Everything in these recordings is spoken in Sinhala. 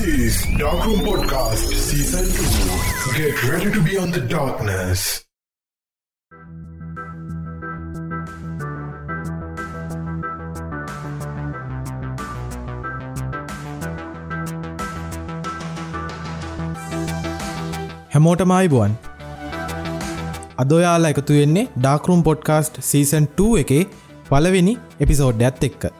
This is Darkroom Podcast Season 2. Get ready to be on the darkness. හැමෝටම අයිබුවන් අද ඔයාලා එකතු වෙන්නේ ඩාකරුම් පොඩ්කාස්ට් සීසන් 2 එකේ පලවෙනි එපිසෝඩ් ඇත් එක්ක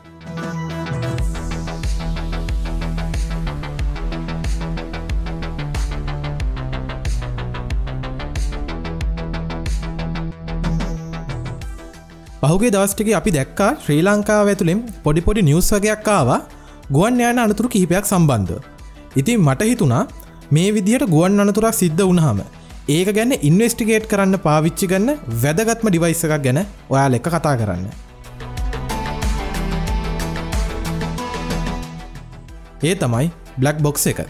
පහුගේ දවස්ටික අපි දැක්කා ශ්‍රී ලංකාව ඇතුළෙන් පොඩිපොඩි නිවස් වගයක් ආවා ගුවන් යාන අනතුරු කිහිපයක් සම්බන්ධ. ඉතින් මට හිතුණා මේ විදිහට ගුවන් අනතුරක් සිද්ධ වුණහම ඒක ගැන්න ඉන්වස්ටිගේට් කරන්න පාවිච්චි ගන්න වැදගත්ම ඩිවයිස එකක් ගැන ඔයාල එක කතා කරන්න. ඒ තමයි බ්ලක් බොක්ස් එක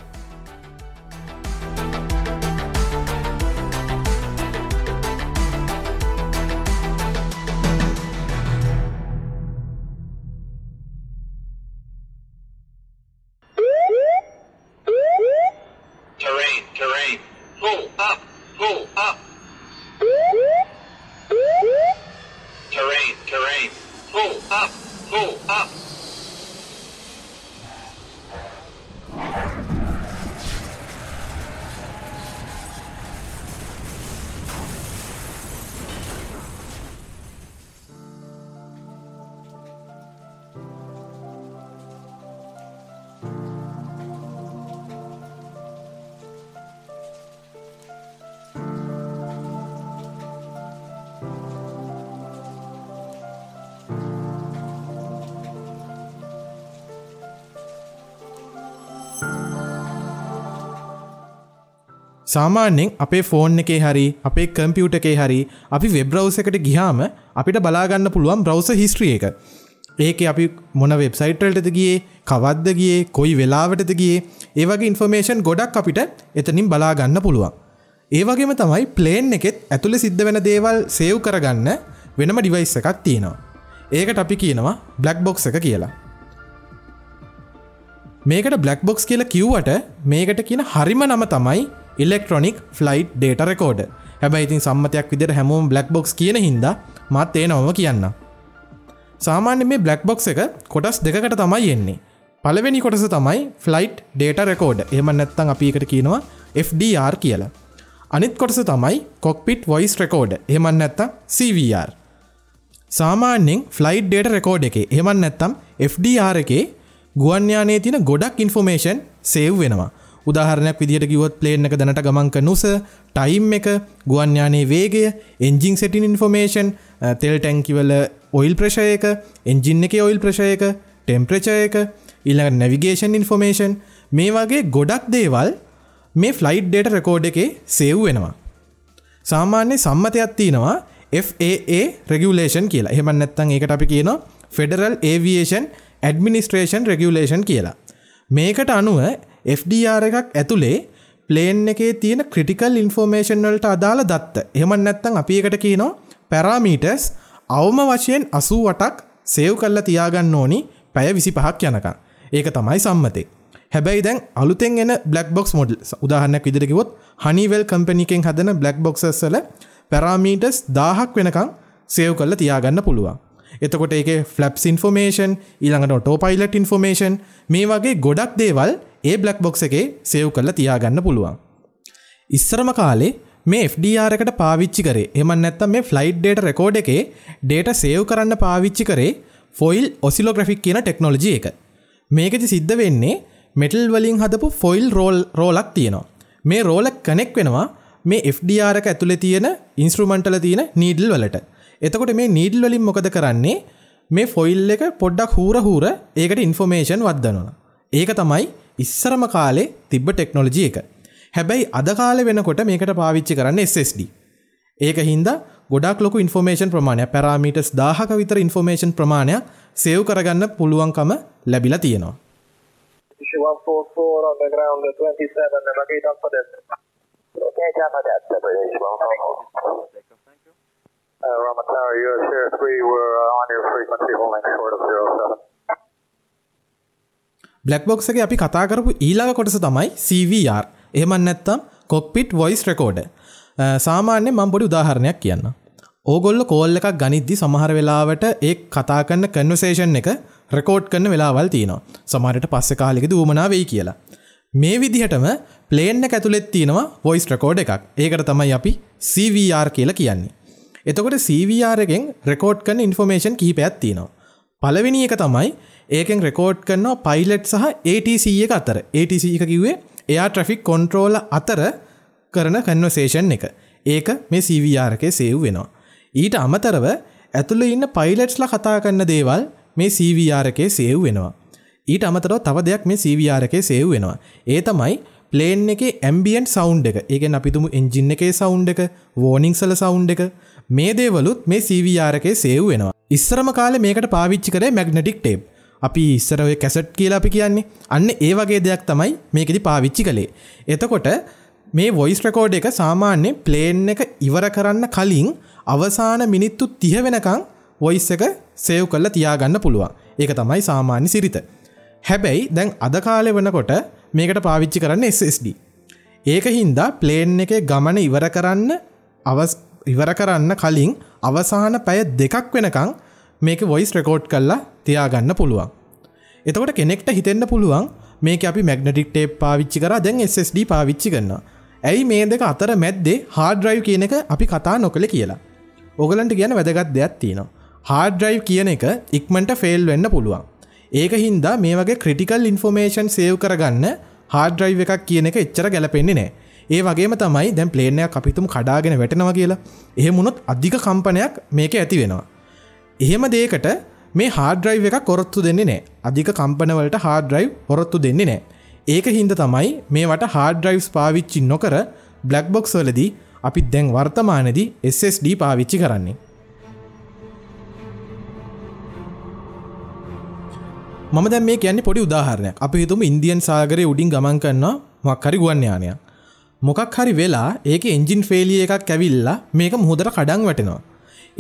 සාමාන්‍යෙන් අපේ ෆෝන් එකේ හරි අපේ කම්පියුට එකේ හරි අපි වෙබ්‍රවස එකට ගිහාම අපිට බලාගන්න පුළුවන් බ්‍රවස හිස්ට්‍රිය එක. ඒක අපි මොන වෙබ්සයිටල්ටද ගියේ කවද්ද ගියේ කොයි වෙලාවටද ගියේ ඒවගේ ඉන්ෆර්මේෂන් ගොඩක් අපිට එතනින් බලාගන්න පුළුවන්. ඒවගේම තමයි ප්ලේන් එකෙත් ඇතුළ සිද්ධ වෙන දේවල් සේව් කරගන්න වෙනම ඩිවයිස් එකක් තියෙනවා. ඒකට අපි කියනවා බ්ලක් බොක්ස් එක කියලා. මේකට බ්ලක් බොක්ස් කියලා කිව්වට මේකට කියන හරිම නම තමයි ඉලෙක්ට්‍රොනික් ෆ්ලයිට් ඩේට රෙකෝඩ හැබැයි ඉතින් සම්මතයක් විදිර හැමෝම් බ්ලක් බොක්ස් කියන හින්ද මත් ඒ නවම කියන්න. සාමාන්‍ය මේ බ්ලක් බොක්ස් එක කොටස් දෙකට තමයි එන්නේ. පළවෙනි කොටස තමයි ෆ්ලයිට් ඩේට රෙකෝඩ එම නැත්තං අපිකට කියනවා FDR කියලා. අනිත් කොටස තමයි කොක්පිට් වොයිස් රෙකෝඩ එමන් නැත්ත CVR සාමාන්‍යෙන් ෆ්ලයිට් ඩේට රෙකෝඩ් එක එමන් නැත්තම් FDR එකේ ගුවන්යානේ තින ගොඩක් ඉන්ෆෝමේෂන් සේව් වෙනවා. උදාහරණයක් විදිහට කිවොත් ප්ලේන් එක දැනට ගමන්ක නුස ටයිම් එක ගුවන්යානේ වේගය එන්ජිං සෙටින් ඉන්ෆෝමේෂන් තෙල් ටැන්කිවල ඔයිල් ප්‍රශය එක එන්ජින් එක ඔයිල් ප්‍රශයක ටෙම්ප්‍රචය එක ඊළඟ නැවිගේෂන් ඉන්ෆෝමේෂන් මේ වගේ ගොඩක් දේවල් මේ ෆ්ලයිට් ඩේට රෙකෝඩ් එකේ සේව් වෙනවා. සාමාන්‍ය සම්මතයක් තියෙනවා FAA රෙගුලේෂන් කියලා. එහෙම නැත්තං ඒකට අපි කියනවා ෆෙඩරල් ඒවියේෂන් ඇඩමිනිස්ට්‍රේෂන් රෙගුලේෂන් කියලා. මේකට අනුව FDR එකක් ඇතුළේ ප්ලේන් එකේ තියෙන ක්‍රටිකල් ඉන්ෆෝර්මේෂන් වලට අදාළ දත්ත. එහමන් නැත්තං අපි එකට කියනවා පැරාමීටස් අවම වශයෙන් අසූවටක් සේව් කල්ල තියාගන්න ඕනි පැය විසි පහක් යනකා ඒක තමයි සම්මතේ. හැබැයි දැන් අලුතෙන් එන බ්ලක් බොක්ස් මොඩල් උදාහන්නක් විදිරකිවොත් හනිවල් කම්පනිකෙන් හදන බ්ලක් බොක්සස්සල පැරාමීටස් දාහක් වෙනකං සේව් කල්ල තියාගන්න පුළුවන්. එතකොට ඒක ෆලප්ස් ඉන්ෆෝමේෂන් ඊළඟට ටෝ පයිලට් ඉන්ෆෝමේෂන් මේ වගේ ගොඩක් දේවල් ඒ බ්ලක් බොක්ස එකේ සේව් කරලා තියාගන්න පුළුවන්. ඉස්සරම කාලේ මේ FDR එකට පාවිච්චි කරේ එමන් නැත්තම් මේ ෆ්ලයිට් ඩේට රෙකෝඩ් එකේ ඩේට සේව් කරන්න පාවිච්චි කරේ ෆොයිල් ඔසිලෝග්‍රෆික් කියන ටෙක්නොලජි එක. මේකති සිද්ධ වෙන්නේ මෙටල් වලින් හදපු ෆොයිල් රෝල් රෝලක් තියෙනවා. මේ රෝලක් කනෙක් වෙනවා මේ FDR එක ඇතුළේ තියෙන ඉන්ස්ට්‍රමන්ටල තියෙන නීඩල් වලට. එතකොට මේ නීඩල් වලින් මොකද කරන්නේ? මේ ෆොයිල් එක පොඩ්ඩක් හූර හූර ඒකට ඉන්ෆෝමේෂන් වදදනවා ඒක තමයි ඉස්සරම කාලේ තිබ්බ ටෙක්නොලජි එක. හැබැයි අද කාල වෙනකොට මේකට පාවිච්චි කරන්න SSD ඒක හින්දා ගොඩක් ලොකු ඉන්ෆෝමේෂන් ප්‍රමාණය පැරාමීටස් දාහක විතර ඉන්ෆෝමේෂන් ප්‍රමාණයක් සේව් කරගන්න පුළුවන්කම ලැබිලා තියෙනවා. Issue 144 on the ground, 27, and locate on for that. Okay, John, for that. Issue 144. Uh, Roman Tower, US Air 3, we're uh, on your frequency holding short of 07. බ්ලක්්බොක්ස එක අපි කතා කරපු ඊළඟ කොටස තමයි CVR එහමන් නැත්තම් කොක්පිට් වොයිස් රෙකෝඩ uh, සාමාන්‍ය මම් පොඩි උදාහරණයක් කියන්න ඕගොල්ල කෝල් එකක් ගනිද්දි සමහර වෙලාවට ඒ කතා කන්න කන්වසේෂන් එක රෙකෝඩ් කරන වෙලාවල් තියනවා සමහරට පස්සෙ කාලික දූමනා වෙයි කියලා මේ විදිහටම ප්ලේන්න ඇතුළෙත් තියෙනවා වොයිස් රකෝඩ් එකක් ඒකට තමයි අපි CVR කියලා කියන්නේ. එතකොට CVR එකෙන් රෙකෝඩ් කන්න ඉන්ෆෝමේෂන් කහිපයක් තියෙනවා. පලවෙනි එක තමයි ඒකෙන් රෙකෝඩ් කරනවා පයිලට් සහ ATC එක අතර ATC එක කිව්වේ එයා ට්‍රෆික් කොන්ට්‍රෝල අතර කරන කන්වසේෂන් එක ඒක මේ CVR එකේ සේව් වෙනවා. ඊට අමතරව ඇතුළ ඉන්න පයිලට්ස්ල කතා කරන්න දේවල් මේ CVR එකේ සේව් වෙනවා. ඊට අමතරව තව දෙයක් මේ CVR එකේ සේව් වෙනවා. ඒ තමයි ප්ලේන් එක ඇම්බියන් සෞන්් එක ඒගෙන් අපිතුමු එන්ජින්න එකේ සෞන්් එක වෝනිිංසල සෞන්් එක මේ දේවලුත් මේ CVR එකේ සේව් වෙනවා. ඉස්සරම කාල මේකට පාවිච්චි කරේ මැග්නටික් ටේප් අපි ඉස්සරව කැසට් කියලා අපි කියන්නේ අන්න ඒ වගේ දෙයක් තමයි මේකෙදි පාවිච්චි කළේ. එතකොට මේ වොයිස් රකෝඩ් එක සාමාන්‍ය ප්ලේන් එක ඉවර කරන්න කලින් අවසාන මිනිත්තු තිහ වෙනකං වොයිස් එක සේව් කල්ල තියාගන්න පුළුවන් ඒක තමයි සාමාන්‍ය සිරිත. හැබැයි දැන් අද කාලෙ වනකොට මේකට පාවිච්චි කරන්න SSD. ඒක හින්දා ප්ලේන් එක ගමන ඉවර කරන්න අවස් ඉවර කරන්න කලින් අවසාන පැය දෙකක් වෙනකං මේක වොයිස් රෙකෝඩ් කල්ලා තියාගන්න පුළුවන්. එතකොට කෙනෙක්ට හිතෙන්න්න පුළුවන් මේක අපි මැග්නටික් ටේප් පාවිච්චි කර දැන් SSD පාවිච්චි කරන්න. ඇයි මේ දෙක අතර මැද්දේ හාඩ්‍රයිව් කියන එක අපි කතා නොකළ කියලා. ඔගලන්ට කියන වැදගත් දෙයක් තියෙනවා. හාඩ්‍රයිව් කියන එක ඉක්මට ෆෙල් වෙන්න පුළුවන්. ඒක හින්දා මේ වගේ ක්‍රටිකල් ඉන්ෆෝමේෂන් සේව් කරගන්න හාඩ්‍රයිව් එකක් කියන එක එච්චර ගැලපෙන්නේ නෑ. ඒ වගේම තමයි දැන් ප්ලේනයක් අපිතුම් කඩාගෙන වැටෙනවා කියලා. එහෙමුණොත් අධික කම්පනයක් මේක ඇති වෙනවා. එහෙම දේකට මේ හාඩ්‍රයිව් එක කොරොත්තු දෙන්නේ නෑ. අධික කම්පනවලට හාඩ්‍රයිව් හොරොත්තු දෙන්නේ නෑ. ඒක හින්ද තමයි මේවට හාඩ්‍රයිව්ස් පාවිච්චි නොකර බ්ලක්්බොක්ස් වලදී අපි දැන් වර්තමානදී SSD පාවිච්චි කරන්නේ. මම දැන් මේ කියන්නේ පොඩි උදාහරණයක්. අපි හිතමු ඉන්දියන් සාගරයේ උඩින් ගමන් කරනවා මොකක් හරි ගුවන් යානයක් මොකක් හරි වෙලා ඒක එන්ජින් ෆේලිය එකක් ඇවිල්ලා මේක මුහදට කඩන් වැටෙනවා.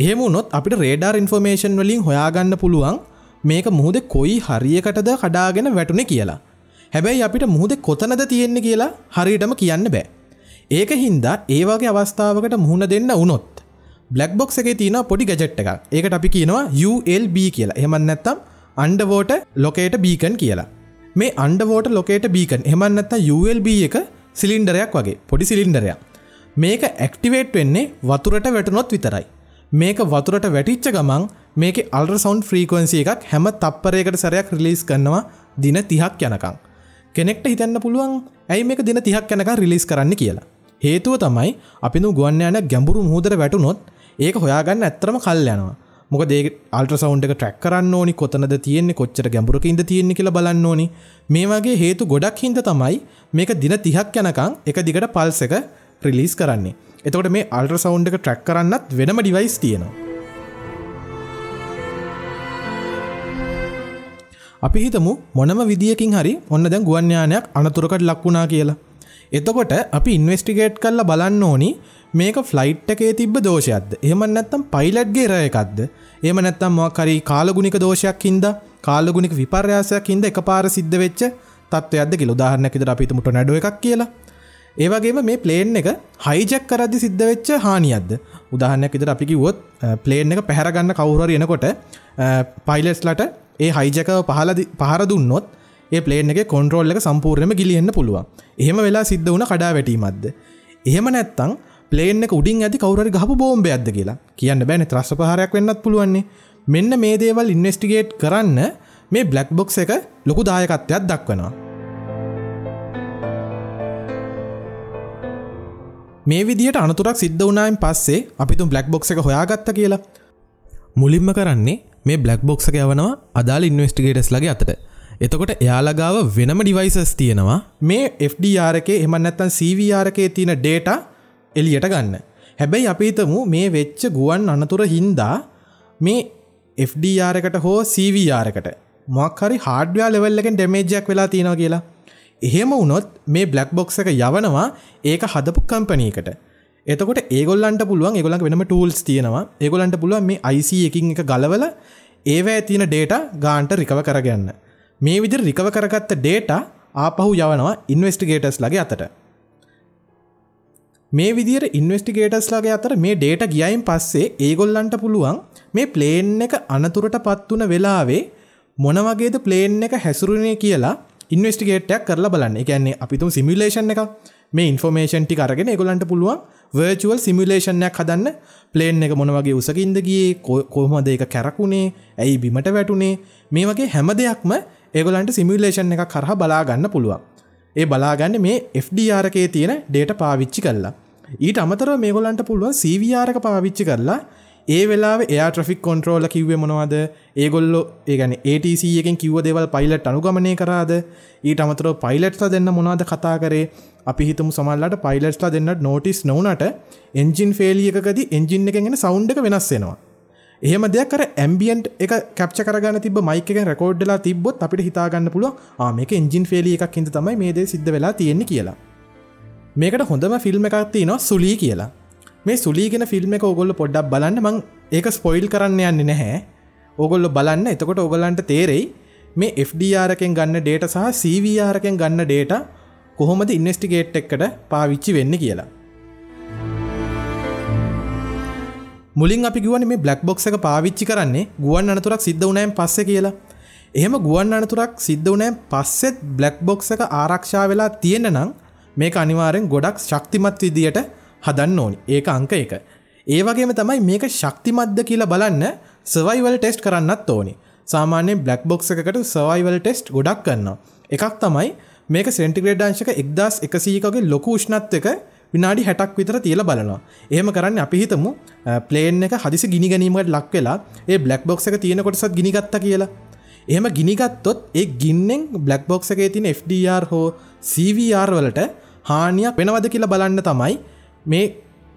එහෙම වුණොත් අපිට රේඩාර් ඉන්ෆර්මේෂන් වලින් හොයාගන්න පුළුවන් මේක මුහද කොයි හරියකටද කඩාගෙන වැටුනේ කියලා. හැබැයි අපිට මුහද කොතනද තියෙන්නේ කියලා හරියටම කියන්න බෑ. ඒක හින්දා ඒවාගේ අවස්ථාවකට මුහුණ දෙන්න වුනොත් බ්ලක් බොක්ස එක තියෙන පොඩි ගැජට් එක ඒකට අපි කියනවා ULB කියලා. එහමන් නැත්තම් අන්ඩවෝට ලොකේට බීකන් කියලා. මේ අන්ඩවෝට ලොකේට බීකන් එමන්නත්ත ULB එක සිලින්ඩරයක් වගේ පොඩි සිලින්ඩරයක් මේක ඇක්ටිවේට් වෙන්නේ වතුරට වැටනොත් විතරයි. මේක වතුරට වැටිච්ච ගමන් මේක අල්ර සෞන්් ෆ්‍රීකවන්සි එකක් හැම තප්පරයකට සැරයක් රිලිස් කරනවා දින තිහක් යනකං කෙනෙක්ට හිතන්න පුළුවන් ඇයි මේක දින තිහක් යනක රිලිස් කරන්න කියලා. හේතුව තමයි අපිනු ගුවන් යන ගැඹුරු මුහදර වැටුනොත් ඒක හොයාගන්න ඇත්තරම කල් යනවා. මොක දේ අල්ට සවන්් එක ට්‍රක් කරන්න ඕනි කොතනද තියෙන්නේ කොච්චර ගැඹුරක ඉද තියෙන්නේ කියලා බලන්න ඕනි. මේ වගේ හේතු ගොඩක් හින්ද තමයි මේක දින තිහක් යනකං එක දිගට පල්ස එක ප්‍රිලිස් කරන්නේ. එතකොට මේ අල්ට සවන්් එක ට්‍රක් කරන්නත් වෙනම ඩිවයිස් තියෙනවා. අපි හිතමු මොනම විදිියකින් හරි ඔන්න දැන් ගුවන්්‍යානයක් අනතුරකට ලක්වුණා කියලා. එතකොට අපි ඉන්වස්ටිගේට් කල්ල බලන්න ඕනි මේක ෆ්ලයිට් එකේ තිබ දෝෂයක්ද? එහම නැත්තම් පයිලට්ගේ රය එකක්ද? එම නැත්තම් මොකරි කාලගුණික දෝෂයක් හින්ද කාලගුණික විපර්යාසයක් හින්ද එක පාර සිද්ධ වෙච්ච තත්වයක්ද කිය උදාහරණැකිද අපිතමට නැඩුව එකක් කියලා. ඒවගේම මේ ප්ලේන් එක හයිජක් කරදදි සිද්ධ වෙච්ච හානියද උදාහන්නයක් ඉදර අපි කිවොත් ප්ලේන් එක පැහරගන්න කවුරර එනකොට පයිලස්ලට ඒ හයිජකව පහල පහර දුන්නොත් ඒ ප්ලේන් එක කොන්ට්‍රෝල් එක සම්පූර්ණයම ගිලියන්න පුළුවන්. එහෙම වෙලා සිද්ධ වුණ කඩා වැටීමත්ද එහෙම නැත්තං ප්ලේන උඩින් ඇති කවුරරි ගහපු බෝම්බ ඇද කියලා. කියන්න බෑන ත්‍රස්ස පහරයක් වෙන්නත් පුළුවන්නේ. මෙන්න මේ දේවල් ඉන්වස්ටිගේට් කරන්න මේ බ්ලක් බොක්ස එක ලොකු දායකත්වයක් දක්වනවා. මේ විදිහට අනතුරක් සිද්ධ වනායෙන් පස්සේ අපිතු බ්ලක් බොක්ස එක හොයාගත්ත කියලා. මුලින්ම කරන්නේ මේ බ්ලක් බොක්ස එක යවනවා අදාල් ඉන්වස්ටිගේටස් ලගේ අතට. එතකොට එයාලගාව වෙනම ඩිවයිසස් තියෙනවා. මේ FDRක එමන්නත්තන් CVRකේ තියෙන ඩේට එලියට ගන්න. හැබැයි අපිතමු මේ වෙච්ච ගුවන් අනතුර හින්දා මේ FDR එකට හෝ CVR එකට මොක්හරි හාඩ්වයා ලෙවල්ලකෙන් ඩෙමේජයක් වෙලා තියෙනවා කියලා. එහෙම වුනොත් මේ බ්ලක් බොක්ස එක යවනවා ඒක හදපු කම්පනීකට එතකොට ඒගොල්ලන්ට පුළුවන් ඒගොලන් වෙනම ටූල්ස් තියෙනවා. ඒගොලන්ට පුළුවන් මේ IC එකින් එක ගලවල ඒවෑ තියෙන ඩේට ගාන්ට රිකව කරගන්න. මේ විදිර රිකව කරගත්ත ඩේට ආපහු යවනවා ඉන්වස්ටිගේටස් ලගේ අතට. මේ විදිර ඉන්වස්ටිගේටස් ලගේ අතර මේ ඩේට ගියයින් පස්සේ ඒගොල්ලන්ට පුළුවන් මේ ප්ලේන් එක අනතුරට පත්වන වෙලාවේ මොනවගේද ප්ලේන් එක හැසුරුණය කියලා ඉන්වස්ටිගේටයක් කරලා බලන්න. එකන්නේ අපිතුම් සිමිලේෂන් එක මේ ඉන්ෆෝමේෂන් ටි කරගෙන ගොලන්ට පුළුවන් වර්චුවල් සිමිලේෂන්යක් හදන්න. ප්ලේන් එක මොන වගේ උසකින්දගේ කොහොමද එක කැරකුණේ ඇයි බිමට වැටුනේ? මේ වගේ හැම දෙයක්ම ඒගොලන්ට සිමිලේෂන් එක කරහ බලාගන්න පුළුවන්. ඒ බලාගන්න මේ FDRකේ තියෙන ඩේට පාවිච්චි කරලා. ඊට අමතර මේගොලන්ට පුළුවන් සීවරක පාවිච්චි කරලා ඒ වෙලා එයා ට්‍රෆික් කොන්ට්‍රෝල කිව්ව මොනවද? ඒගොල්ලො ඒගැන ATC එකෙන් කිව්ව දෙවල් පයිලට් අනුගමනය කරාද? ඊට අමතර පයිලට්ලා දෙන්න මොනවද කතා කරේ? අපි හිතමු සමල්ලට පයිලට්ලා දෙන්නට නෝටිස් නොවනට එන්ජින් ෆේලියකද එන්ජින් එකගෙන සෞන්් එක වෙනස් වෙනවා. එහෙම දෙයක් කර ඇම්බියන්ට් එක කැප්ච කරගන්න තිබ මයික එක රකෝඩ්ඩලා තිබොත් අපිට හිතාගන්න පුළුව ආමක එන්ජින් ෆෙලිය එකක් හිද තමයි මේද සිද්ධ වෙලා තියෙන්නේ කියලා. මේකට හොඳම ෆිල්ම් එකක් තියනවා සුලී කියලා. මේ සුලීගෙන ෆිල්ම් එක ඔගොල්ල පොඩ්ඩක් බලන්න. මං ඒක ස්පොයිල් කරන්න යන්න නැහැ. ඔගොල්ල බලන්න. එතකොට ඔගොලන්ට තේරෙයි මේ FDRකෙන් ගන්න ඩේට සහ CVRකෙන් ගන්න ඩේට කොහොමද ඉන්වස්ටිගේට් එක්කට පාවිච්චි වෙන්න කියලා. මුලින් අපි ගුවන් මේ බ්ලක් බොක්ස එක පාවිච්චි කරන්නේ ගුවන් අනතුරක් සිද්ධ වනෑම් පස්ස කියලා. එහෙම ගුවන් අනතුරක් සිද්ධ වනෑම් පස්සෙත් බ්ලක් බොක්ස එක ආරක්ෂා වෙලා තියෙන නම් මේක අනිවාරෙන් ගොඩක් ශක්තිමත් විදියට හදන්න ඕනි. ඒක අංක එක. ඒ වගේම තමයි මේක ශක්තිමත්ද කියලා බලන්න සවයිවල් ටෙස්ට් කරන්නත් ඕනි. සාමාන්‍ය බ්ලක් බොක්ස එකට සවයිවල් ටෙස්ට් ගොඩක් කරන්න එකක් තමයි මේක සෙන්ටිග්‍රේඩ් අංශක එක්දස් එකසීකගේ ලොකු උෂ්ණත් එක විනාඩි හැටක් විතර තියල බලනවා. ඒම කරන්න අපි හිතමු ප්ලේන් එක හදිසි ගිනි ගැනීමට ලක් වෙලා ඒ බ්ලක් බොක්ස එක තියෙන කොටසත් ගිනිගත්ත කියලා. එහෙම ගිනිගත්තොත් ඒ ගින්නෙන් බ්ලක් බොක්ස එකේ තින FDR හෝ CVR වලට හානියක් වෙනවද කියලා බලන්න තමයි මේ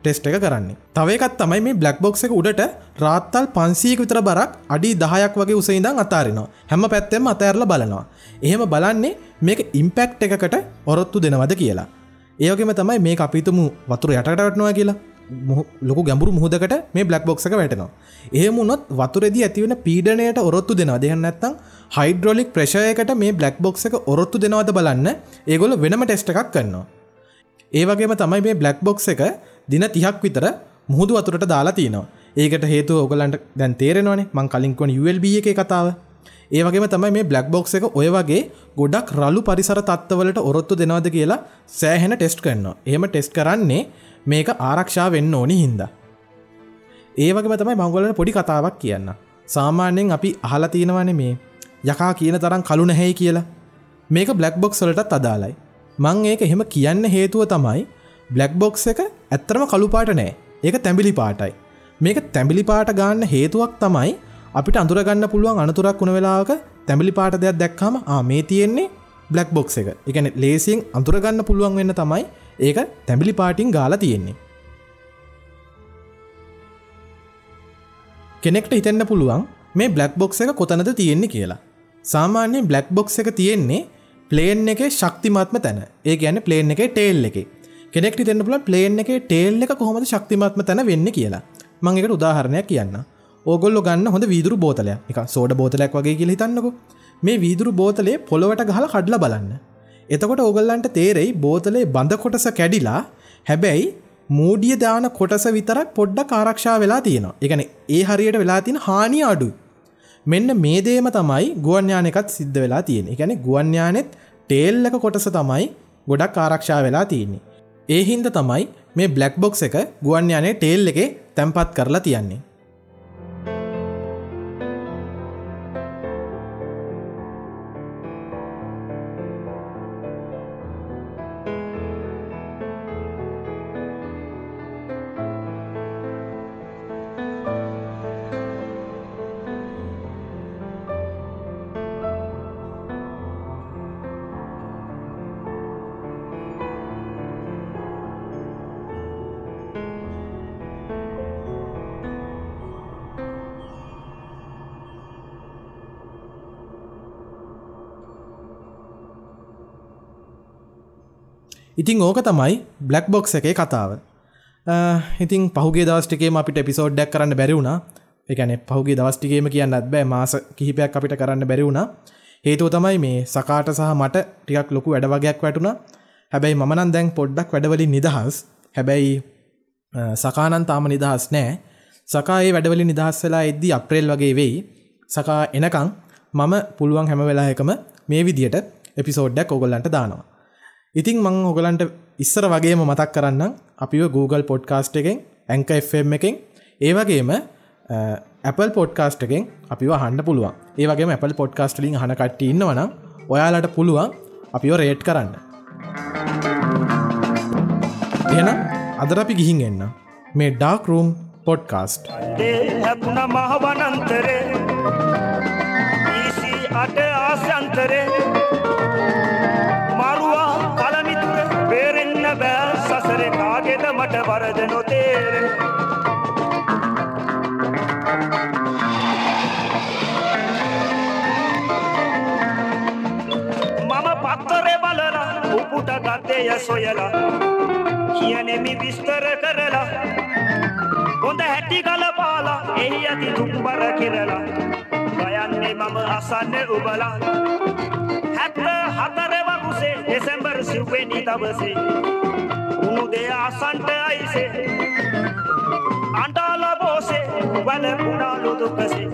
ටෙස්ට එක කරන්නේ. තවකත් තමයි මේ බ්ලක් බොක්ස එක උඩට රාත්තල් පන්සීක විතර බරක් අඩි දහයක් වගේ උසයිදං අතාරනවා. හැම පැත්තෙම අතඇරල බලනවා. එහෙම බලන්නේ මේක ඉම්පෙක්් එකකට ඔරොත්තු දෙනවද කියලා. ඒයගේම තමයි මේ අපිතුමු වතුර යටටවටනවා කියලා. ලොකු ගැඹුරු මුහදකට මේ බ්ලක් බොක්ස එක වැටනවා. ඒමුණොත් වතුරෙදි ඇතිවෙන පීඩනයට ඔරොත්තු දෙනවා දෙහන්න ඇත්තම් හයිඩ්‍රොලික් ප්‍රශයකට මේ බ්ලක් බොක්ස එක ඔරොත්තු දෙනවද බලන්න. ඒගොල වෙනම ටෙස්ට එකක් කරනවා. ඒවගේම තමයි මේ බ්ලක් බොක්ස එක දින තිහක් විතර මුහුදු වතුරට දාලා තියනවා. ඒකට හේතු ඔගලන්ට දැන් තේරෙනවානේ. මං කලින්කොන ULB එක කතාව. ඒවගේම තමයි මේ බ්ලක් බොක්ස එක ඔය වගේ ගොඩක් රලු පරිසර තත්වලට ඔරොත්තු දෙනවද කියලා සෑහෙන ටෙස්ට් කරනවා. එහෙම ටෙස්ට් කරන්නේ මේක ආරක්ෂා වෙන්න ඕනි හින්දා. ඒවගේම තමයි මංගොලන පොඩි කතාවක් කියන්න. සාමාන්‍යයෙන් අපි අහලා තියෙනවනේ මේ යකා කියන තරම් කලු නැහැයි කියලා. මේක බ්ලක් බොක්ස් වලටත් අදාලයි මං ඒක එහෙම කියන්න හේතුව තමයි බ්ලක් බොක්ස් එක ඇත්තරම කළුපාට නෑ. ඒක තැඹිලි පාටයි. මේක තැඹිලි පාට ගන්න හේතුවක් තමයි අපිට අඳුරගන්න පුළුවන් අනතුරක් වුණ වෙලාක තැමිලි පාට දෙයක් දැක්කාම මේ තියෙන්නේ බ්ලක් බොක්ස එක. එකන ලේසියෙන් අඳුරගන්න පුළුවන් වෙන්න තමයි ඒක තැමිලි පාටිං ගාලා තියෙන්නේ. කෙනෙක්ට හිතෙන්න්න පුළුවන් මේ බ්ලක් බොක්ස එක කොතනද තියෙන්නේ කියලා. සාමාන්‍යයෙන් බ්ලක් බොක්ස එක තියෙන්නේ ප්ලේන් එක ශක්තිමත්ම තැන. ඒ ගැන ප්ලේන් එක ටේල් එක. කෙනෙක් තෙන්න්න පුල ප්ලේන් එක ටේල් එක කොහොමද ශක්තිමත්ම තැන වෙන්න කියලා. මංකට උදාහරණයක් කියන්න ඕගොල්ල ගන්න හොඳ වීදුරු බෝතලයක්. එක සෝඩ බෝතලයක් වගේ කියල හිතන්නකු. මේ වීදුරු බෝතලේ පොළොවට ගහල කඩල බලන්න. එතකොට ඕගල්ලන්ට තේරෙයි බෝතලේ බඳ කොටස කැඩිලා හැබැයි මූඩිය දාන කොටස විතරක් පොඩ්ඩ කාරක්ෂා වෙලා තියෙනවා. එකන ඒ හරියට වෙලා තියෙන හානි අඩු මෙන්න මේ දේම තමයි ගුවන්්‍යානකත් සිද්ධ වෙලා තියෙන එකැනෙ ගුවන්්‍යානෙත් ටේල්ලක කොටස තමයි ගොඩක් ආරක්ෂා වෙලා තියෙන්නේ. ඒ හින්ද තමයි මේ බ්ලක් බොක්ස් එක ගුවන්්‍යානේ ටේල් එක තැම්පත් කරලා තියන්නේ. ඉතිං ඕක තමයි බ්ලක් බොක්ස් එකේ කතාව. ඉතින් පහුගේ දවස්ටිකේම අපිට එපිසෝඩ්ඩක් කරන්න බැරිවුණා එකන පහුගේ දවස්ටිකේම කියන්නත් බෑ මාස කිහිපයක් අපිට කරන්න බැරිවුණා හේතුව තමයි මේ සකාට සහ මට ටිකක් ලොකු වැඩ වගයක් වැටුණ. හැබැයි මනන් දැන් පොඩ්ඩක් වැඩවලින් නිදහස්. හැබැයි සකානන් තාම නිදහස් නෑ. සකායේ වැඩවලි නිදහස් වෙලා එද්දි අප්‍රේල් වගේ වෙයි. සකා එනකං මම පුළුවන් හැම වෙලා එකම මේ විදියට එපිසෝඩ්ඩක් ඔගොල්ලන්ට දානවා. ඉතින් මං ඔගලන්ට ඉස්සර වගේම මතක් කරන්න අපිව Google පොඩ්කාස්ට් එකෙන් ඇංක FM එකෙන් ඒවගේම Apple පොඩ්කාස්ට් එකෙන් අපි හන්ඩ පුළුවන්. ඒවගේ Apple පොඩ්කාස්ටලින් හන කට්ට ඉන්නවන ඔයාලට පුළුවන් අපිෝ රේට් කරන්න. එන අදර අපි ගිහින් එන්න. මේ ඩාක් රූම් පොඩ්කාස්ට් හැපුන මහවනන්තරේ ඊසි අට ආසන්තරේ කාගෙද මට වරද නොතේරේ මම පත්තරේ බලලා උපුට ගත්තේය සොයලා කියනෙමි විස්තර කරලා හොඳ හැටි ගලපාලා එහි ඇති දුම්බර කිරලා ගයන්නේ මම අසන්න උබලා හැත්ත හතරවකුසේ දෙසැම්බර් සිව්වෙනි දවසේ උුණු දෙය අසන්ට අයිසේ. අන්ටාල බෝසේ වල පුුණාලු දුකසේ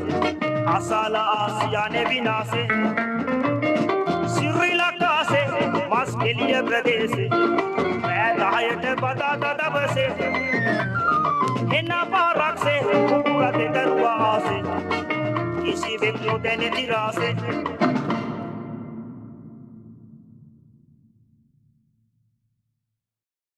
අසාල ආසියානෙ විනාසේ. සිරිලකාසේ මස් එලිය ප්‍රදේශේ පෑදායට බදාත දවසේ එන්න පාරක්සේ කුකුරතෙ දරුවාසේ කිසිවෙක් නොදැනෙති රාසේ